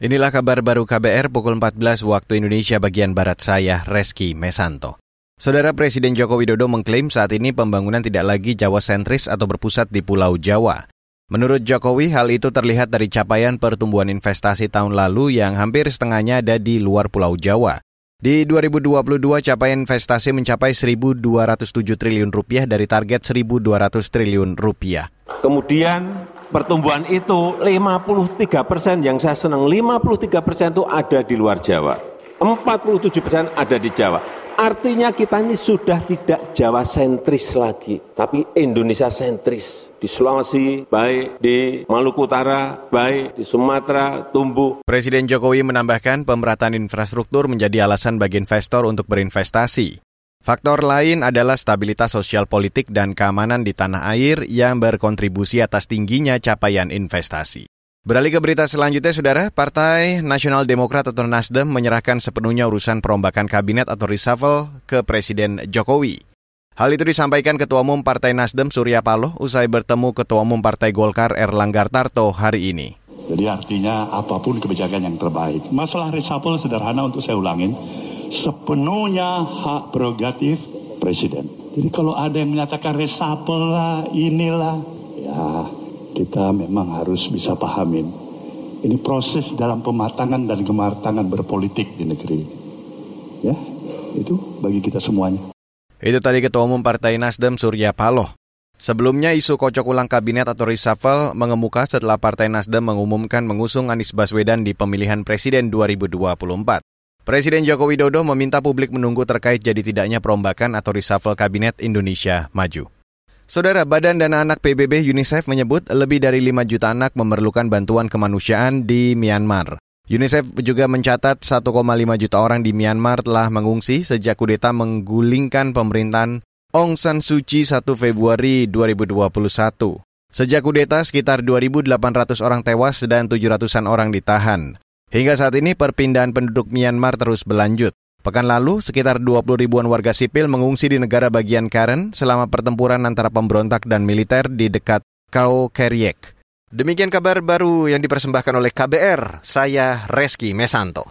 Inilah kabar baru KBR pukul 14 waktu Indonesia bagian Barat saya, Reski Mesanto. Saudara Presiden Joko Widodo mengklaim saat ini pembangunan tidak lagi Jawa sentris atau berpusat di Pulau Jawa. Menurut Jokowi, hal itu terlihat dari capaian pertumbuhan investasi tahun lalu yang hampir setengahnya ada di luar Pulau Jawa. Di 2022, capaian investasi mencapai 1.207 triliun rupiah dari target 1.200 triliun rupiah. Kemudian pertumbuhan itu 53 persen, yang saya senang 53 persen itu ada di luar Jawa. 47 persen ada di Jawa. Artinya kita ini sudah tidak Jawa sentris lagi, tapi Indonesia sentris. Di Sulawesi, baik di Maluku Utara, baik di Sumatera, tumbuh. Presiden Jokowi menambahkan pemerataan infrastruktur menjadi alasan bagi investor untuk berinvestasi. Faktor lain adalah stabilitas sosial politik dan keamanan di tanah air yang berkontribusi atas tingginya capaian investasi. Beralih ke berita selanjutnya, Saudara, Partai Nasional Demokrat atau Nasdem menyerahkan sepenuhnya urusan perombakan kabinet atau reshuffle ke Presiden Jokowi. Hal itu disampaikan Ketua Umum Partai Nasdem Surya Paloh usai bertemu Ketua Umum Partai Golkar Erlangga Tarto hari ini. Jadi artinya apa pun kebijakan yang terbaik. Masalah reshuffle sederhana untuk saya ulangin sepenuhnya hak prerogatif presiden. Jadi kalau ada yang menyatakan resapel lah, inilah, ya kita memang harus bisa pahamin. Ini proses dalam pematangan dan kematangan berpolitik di negeri ini. Ya, itu bagi kita semuanya. Itu tadi Ketua Umum Partai Nasdem Surya Paloh. Sebelumnya isu kocok ulang kabinet atau reshuffle mengemuka setelah Partai Nasdem mengumumkan mengusung Anies Baswedan di pemilihan presiden 2024. Presiden Joko Widodo meminta publik menunggu terkait jadi tidaknya perombakan atau reshuffle Kabinet Indonesia Maju. Saudara Badan Dana Anak PBB UNICEF menyebut lebih dari 5 juta anak memerlukan bantuan kemanusiaan di Myanmar. UNICEF juga mencatat 1,5 juta orang di Myanmar telah mengungsi sejak kudeta menggulingkan pemerintahan Aung San Suu Kyi 1 Februari 2021. Sejak kudeta, sekitar 2.800 orang tewas dan 700-an orang ditahan. Hingga saat ini perpindahan penduduk Myanmar terus berlanjut. Pekan lalu, sekitar 20 ribuan warga sipil mengungsi di negara bagian Karen selama pertempuran antara pemberontak dan militer di dekat Kau Keriek. Demikian kabar baru yang dipersembahkan oleh KBR, saya Reski Mesanto.